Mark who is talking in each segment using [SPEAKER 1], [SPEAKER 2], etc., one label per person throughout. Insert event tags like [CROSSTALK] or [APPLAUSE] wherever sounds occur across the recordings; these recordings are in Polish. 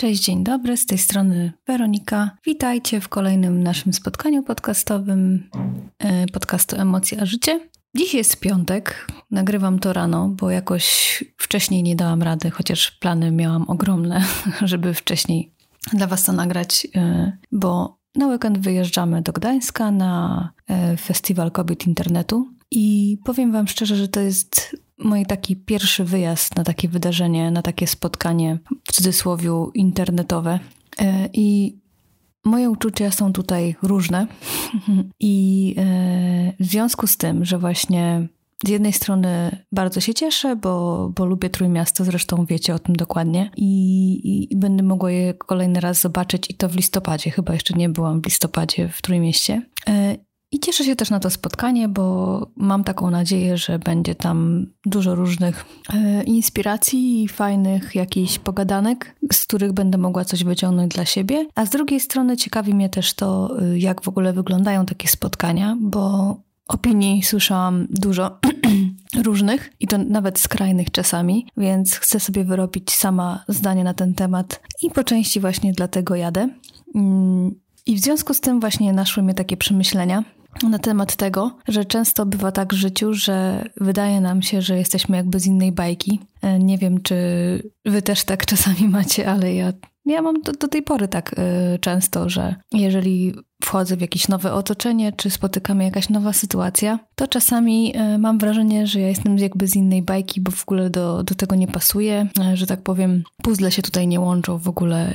[SPEAKER 1] Cześć, dzień dobry, z tej strony Weronika. Witajcie w kolejnym naszym spotkaniu podcastowym e, podcastu Emocje a Życie. Dziś jest piątek, nagrywam to rano, bo jakoś wcześniej nie dałam rady, chociaż plany miałam ogromne, [LAUGHS] żeby wcześniej dla Was to nagrać, e, bo na weekend wyjeżdżamy do Gdańska na e, Festiwal Kobiet Internetu i powiem Wam szczerze, że to jest mój taki pierwszy wyjazd na takie wydarzenie, na takie spotkanie w cudzysłowie internetowe. E, I moje uczucia są tutaj różne. [LAUGHS] I e, w związku z tym, że właśnie z jednej strony bardzo się cieszę, bo, bo lubię Trójmiasto, zresztą wiecie o tym dokładnie I, i, i, będę mogła je kolejny raz zobaczyć i to w listopadzie, chyba jeszcze nie byłam w listopadzie w Trójmieście. I cieszę się też na to spotkanie, bo mam taką nadzieję, że będzie tam dużo różnych e, inspiracji i fajnych jakichś pogadanek, z których będę mogła coś wyciągnąć dla siebie. A z drugiej strony ciekawi mnie też to, e, jak w ogóle wyglądają takie spotkania, bo opinii słyszałam dużo [CLEARS THROAT] różnych i to nawet skrajnych czasami, więc chcę sobie wyrobić sama zdanie na ten temat i po części właśnie dlatego jadę. Mm, I w związku z tym właśnie naszły mnie takie przemyślenia, na temat tego, że często bywa tak w życiu, że wydaje nam się, że jesteśmy jakby z innej bajki. E, nie wiem, czy wy też tak czasami [LAUGHS] macie, ale ja, ja mam do, do tej pory tak y, często, że jeżeli wchodzę w jakieś nowe otoczenie, czy spotykamy jakaś nowa sytuacja, to czasami y, mam wrażenie, że ja jestem jakby z innej bajki, bo w ogóle do, do tego nie pasuje, że tak powiem, puzzle się tutaj nie łączą w ogóle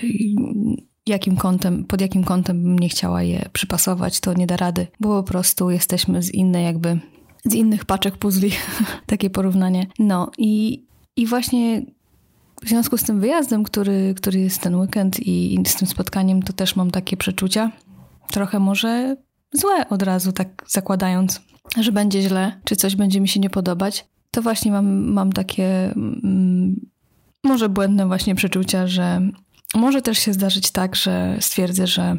[SPEAKER 1] jakim kątem, pod jakim kątem bym nie chciała je przypasować, to nie da rady, bo po prostu jesteśmy z innej jakby, z innych paczek puzli, [LAUGHS] takie porównanie. No i, i właśnie w związku z tym wyjazdem, który, który jest ten weekend i, i z tym spotkaniem, to też mam takie przeczucia, trochę może złe od razu, tak zakładając, że będzie źle, czy coś będzie mi się nie podobać, to właśnie mam, mam takie mm, może błędne właśnie przeczucia, że może też się zdarzyć tak, że stwierdzę, że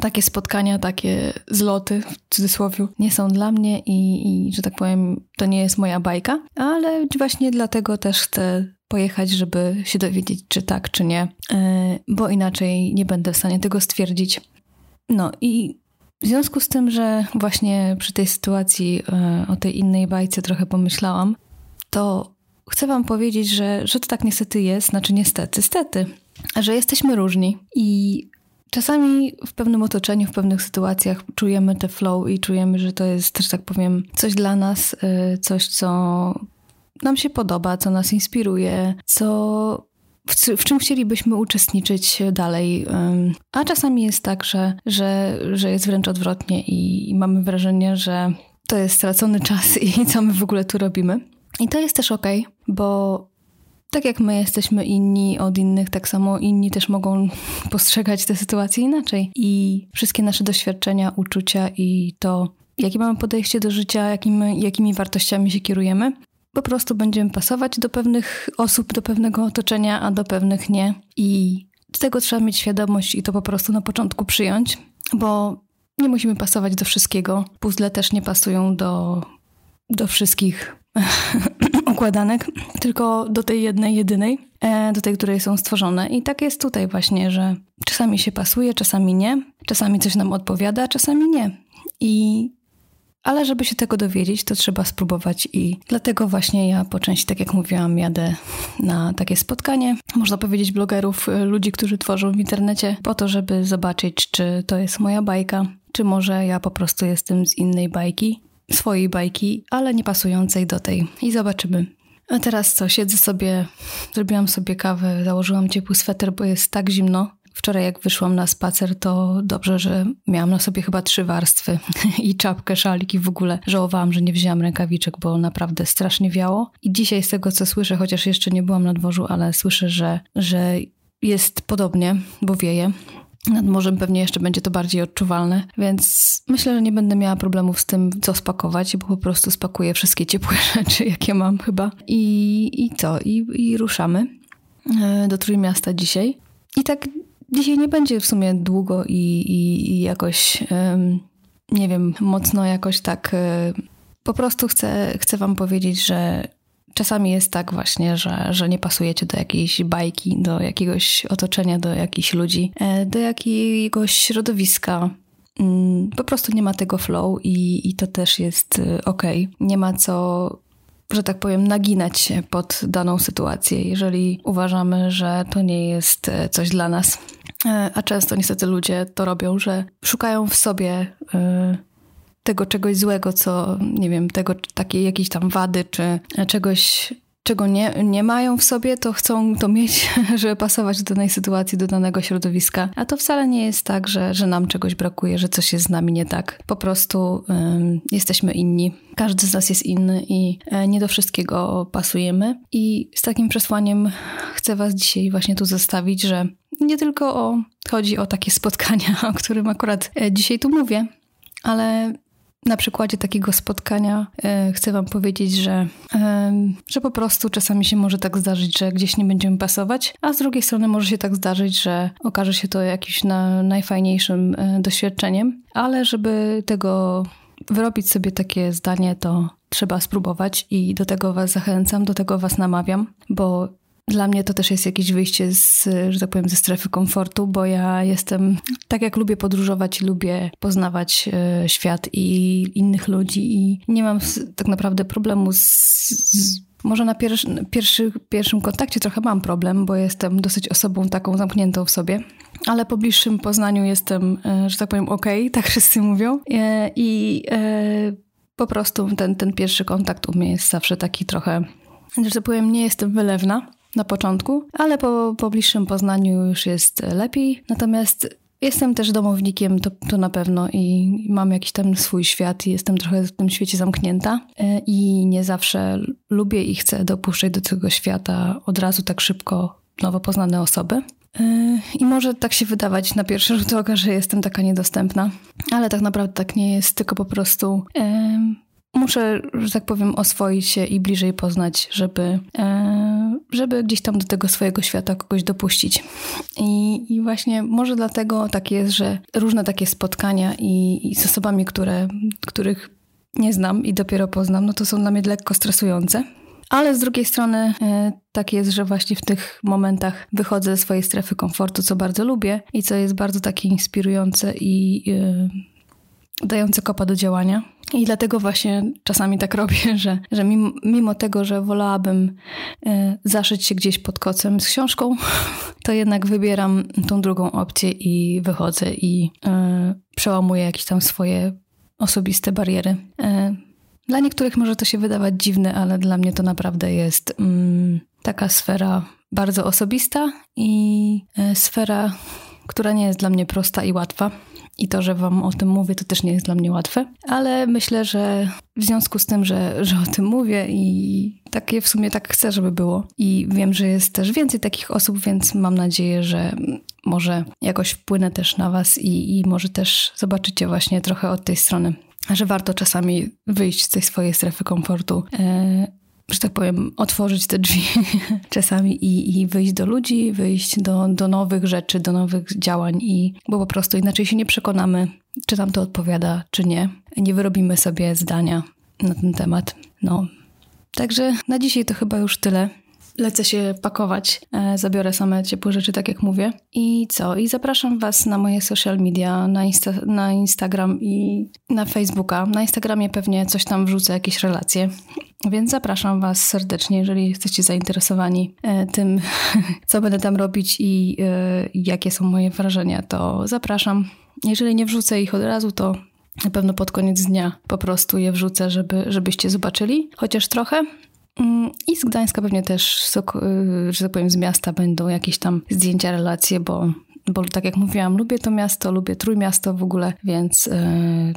[SPEAKER 1] takie spotkania, takie zloty w cudzysłowie nie są dla mnie i, i, że tak powiem, to nie jest moja bajka, ale właśnie dlatego też chcę pojechać, żeby się dowiedzieć, czy tak, czy nie, e, bo inaczej nie będę w stanie tego stwierdzić. No i w związku z tym, że właśnie przy tej sytuacji e, o tej innej bajce trochę pomyślałam, to chcę Wam powiedzieć, że, że to tak niestety jest, znaczy niestety, stety, że jesteśmy różni i czasami w pewnym otoczeniu, w pewnych sytuacjach czujemy te flow i czujemy, że to jest, że tak powiem, coś dla nas, y, coś, co nam się podoba, co nas inspiruje, co w, czym chcielibyśmy uczestniczyć dalej. A czasami jest tak, że, że, że jest wręcz odwrotnie i, i mamy wrażenie, że to jest stracony czas i co my w ogóle tu robimy. I to jest też ok, bo tak jak my jesteśmy inni od innych, tak samo inni też mogą [LAUGHS] postrzegać te sytuacje inaczej. I wszystkie nasze doświadczenia, uczucia i to, jakie mamy podejście do życia, jakimi, wartościami się kierujemy, po prostu będziemy pasować do pewnych osób, do pewnego otoczenia, a do pewnych nie. I tego trzeba mieć świadomość i to po prostu na początku przyjąć, bo nie musimy pasować do wszystkiego. Puzzle też nie pasują do, do wszystkich [LAUGHS] układanek, tylko do tej jednej, jedynej, e, do tej, której są stworzone. I tak jest tutaj właśnie, że czasami się pasuje, czasami nie, czasami coś nam odpowiada, czasami nie. I ale żeby się tego dowiedzieć, to trzeba spróbować i dlatego właśnie ja po części, tak jak mówiłam, jadę na takie spotkanie, można powiedzieć blogerów, e, ludzi, którzy tworzą w internecie, po to, żeby zobaczyć, czy to jest moja bajka, czy może ja po prostu jestem z innej bajki swojej bajki, ale nie pasującej do tej. I zobaczymy. A teraz co? Siedzę sobie, zrobiłam sobie kawę, założyłam ciepły sweter, bo jest tak zimno. Wczoraj jak wyszłam na spacer, to dobrze, że miałam na sobie chyba trzy warstwy [LAUGHS] i czapkę, szalik i w ogóle żałowałam, że nie wzięłam rękawiczek, bo naprawdę strasznie wiało. I dzisiaj z tego, co słyszę, chociaż jeszcze nie byłam na dworzu, ale słyszę, że, że jest podobnie, bo wieje. Nad morzem pewnie jeszcze będzie to bardziej odczuwalne, więc myślę, że nie będę miała problemów z tym, co spakować, bo po prostu spakuję wszystkie ciepłe [LAUGHS] rzeczy, jakie mam chyba. I, i co? I, I ruszamy e, do Trójmiasta dzisiaj. I tak dzisiaj nie będzie w sumie długo i, i, i jakoś, um, nie wiem, mocno jakoś tak. Um, po prostu chcę, chcę Wam powiedzieć, że czasami jest tak właśnie, że, że nie pasujecie do jakiejś bajki, do jakiegoś otoczenia, do jakichś ludzi, e, do jakiegoś środowiska. Mm, po prostu nie ma tego flow i, i to też jest e, ok. Nie ma co że tak powiem, naginać się pod daną sytuację, jeżeli uważamy, że to nie jest e, coś dla nas. A często niestety ludzie to robią, że szukają w sobie tego czegoś złego, co nie wiem, tego takiej jakiejś tam wady, czy czegoś, czego nie, nie mają w sobie, to chcą to mieć, [LAUGHS] żeby pasować do danej sytuacji, do danego środowiska. A to wcale nie jest tak, że, że nam czegoś brakuje, że coś jest z nami nie tak. Po prostu jesteśmy inni. Każdy z nas jest inny i e, nie do wszystkiego pasujemy. I z takim przesłaniem chcę Was dzisiaj właśnie tu zostawić, że nie tylko o, chodzi o takie spotkania, [LAUGHS] o którym akurat e, dzisiaj tu mówię, ale na przykładzie takiego spotkania e, chcę Wam powiedzieć, że, e, że po prostu czasami się może tak zdarzyć, że gdzieś nie będziemy pasować, a z drugiej strony może się tak zdarzyć, że okaże się to jakimś na, najfajniejszym e, doświadczeniem, ale żeby tego wyrobić sobie takie zdanie, to trzeba spróbować i do tego Was zachęcam, do tego Was namawiam, bo dla mnie to też jest jakieś wyjście z, że tak powiem, ze strefy komfortu, bo ja jestem, tak jak lubię podróżować, lubię poznawać e, świat i innych ludzi i nie mam tak naprawdę problemu z, z może na pierwszy, pierwszy, pierwszym kontakcie trochę mam problem, bo jestem dosyć osobą taką zamkniętą w sobie, ale po bliższym poznaniu jestem, e, że tak powiem, okej, okay, [LAUGHS] tak wszyscy mówią. E, I po prostu ten, ten pierwszy kontakt u mnie jest zawsze taki trochę, że tak powiem, nie jestem wylewna na początku, ale po, po bliższym poznaniu już jest lepiej. Natomiast Jestem też domownikiem, to, to na pewno, i mam jakiś tam swój świat, i jestem trochę w tym świecie zamknięta. E, I nie zawsze lubię i chcę dopuszczać do tego świata od razu tak szybko nowo poznane osoby. E, I może tak się wydawać na pierwszy rzut oka, że jestem taka niedostępna, ale tak naprawdę tak nie jest, tylko po prostu muszę, że tak powiem, oswoić się i bliżej poznać, żeby, e, żeby gdzieś tam do tego swojego świata kogoś dopuścić. I, I, właśnie może dlatego tak jest, że różne takie spotkania i, i z osobami, które, których nie znam i dopiero poznam, no to są dla mnie lekko stresujące. Ale z drugiej strony e, tak jest, że właśnie w tych momentach wychodzę ze swojej strefy komfortu, co bardzo lubię i co jest bardzo takie inspirujące i e, dające kopa do działania. I dlatego właśnie czasami tak robię, [LAUGHS] że, że mimo, mimo tego, że wolałabym y, zaszyć się gdzieś pod kocem z książką, [LAUGHS] to jednak wybieram tą drugą opcję i wychodzę i y, przełamuję jakieś tam swoje osobiste bariery. Y, dla niektórych może to się wydawać dziwne, ale dla mnie to naprawdę jest mm, taka sfera bardzo osobista i sfera, która nie jest dla mnie prosta i łatwa. I to, że Wam o tym mówię, to też nie jest dla mnie łatwe, ale myślę, że w związku z tym, że, że o tym mówię i takie w sumie tak chcę, żeby było. I wiem, że jest też więcej takich osób, więc mam nadzieję, że może jakoś wpłynę też na Was i, i może też zobaczycie właśnie trochę od tej strony, że warto czasami wyjść z tej swojej strefy komfortu. E, że tak powiem, otworzyć te drzwi [LAUGHS] czasami i, i wyjść do ludzi, wyjść do, do nowych rzeczy, do nowych działań, i, bo po prostu inaczej się nie przekonamy, czy nam to odpowiada, czy nie. Nie wyrobimy sobie zdania na ten temat. No. Także na dzisiaj to chyba już tyle lecę się pakować. E, zabiorę same ciepłe rzeczy, tak jak mówię. I co? I zapraszam Was na moje social media, na, Insta, na Instagram i na Facebooka. Na Instagramie pewnie coś tam wrzucę, jakieś relacje. Więc zapraszam Was serdecznie, jeżeli jesteście zainteresowani e, tym, [LAUGHS] co będę tam robić i e, jakie są moje wrażenia, to zapraszam. Jeżeli nie wrzucę ich od razu, to na pewno pod koniec dnia po prostu je wrzucę, żeby, żebyście zobaczyli chociaż trochę. Mm, I z Gdańska pewnie też, y, że tak powiem, z miasta będą jakieś tam zdjęcia, relacje, bo, bo tak jak mówiłam, lubię to miasto, lubię Trójmiasto w ogóle, więc y,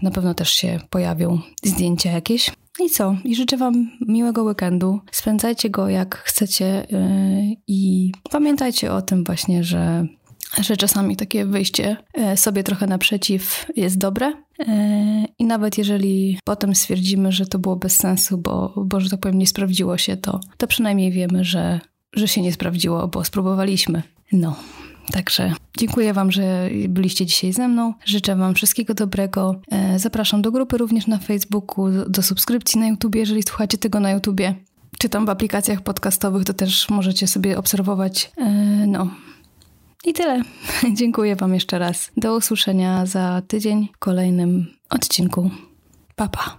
[SPEAKER 1] na pewno też się pojawią zdjęcia jakieś. I co? I życzę Wam miłego weekendu. Spędzajcie go jak chcecie y, i pamiętajcie o tym właśnie, że że czasami takie wyjście e, sobie trochę naprzeciw jest dobre. E, I nawet jeżeli potem stwierdzimy, że to było bez sensu, bo, bo że tak powiem, nie sprawdziło się, to, to przynajmniej wiemy, że, że się nie sprawdziło, bo spróbowaliśmy. No. Także dziękuję Wam, że byliście dzisiaj ze mną. Życzę Wam wszystkiego dobrego. E, zapraszam do grupy również na Facebooku, do subskrypcji na YouTube, jeżeli słuchacie tego na YouTubie. czytam w aplikacjach podcastowych, to też możecie sobie obserwować. No. I tyle. [LAUGHS] Dziękuję Wam jeszcze raz. Do usłyszenia za tydzień w kolejnym odcinku. Pa, pa.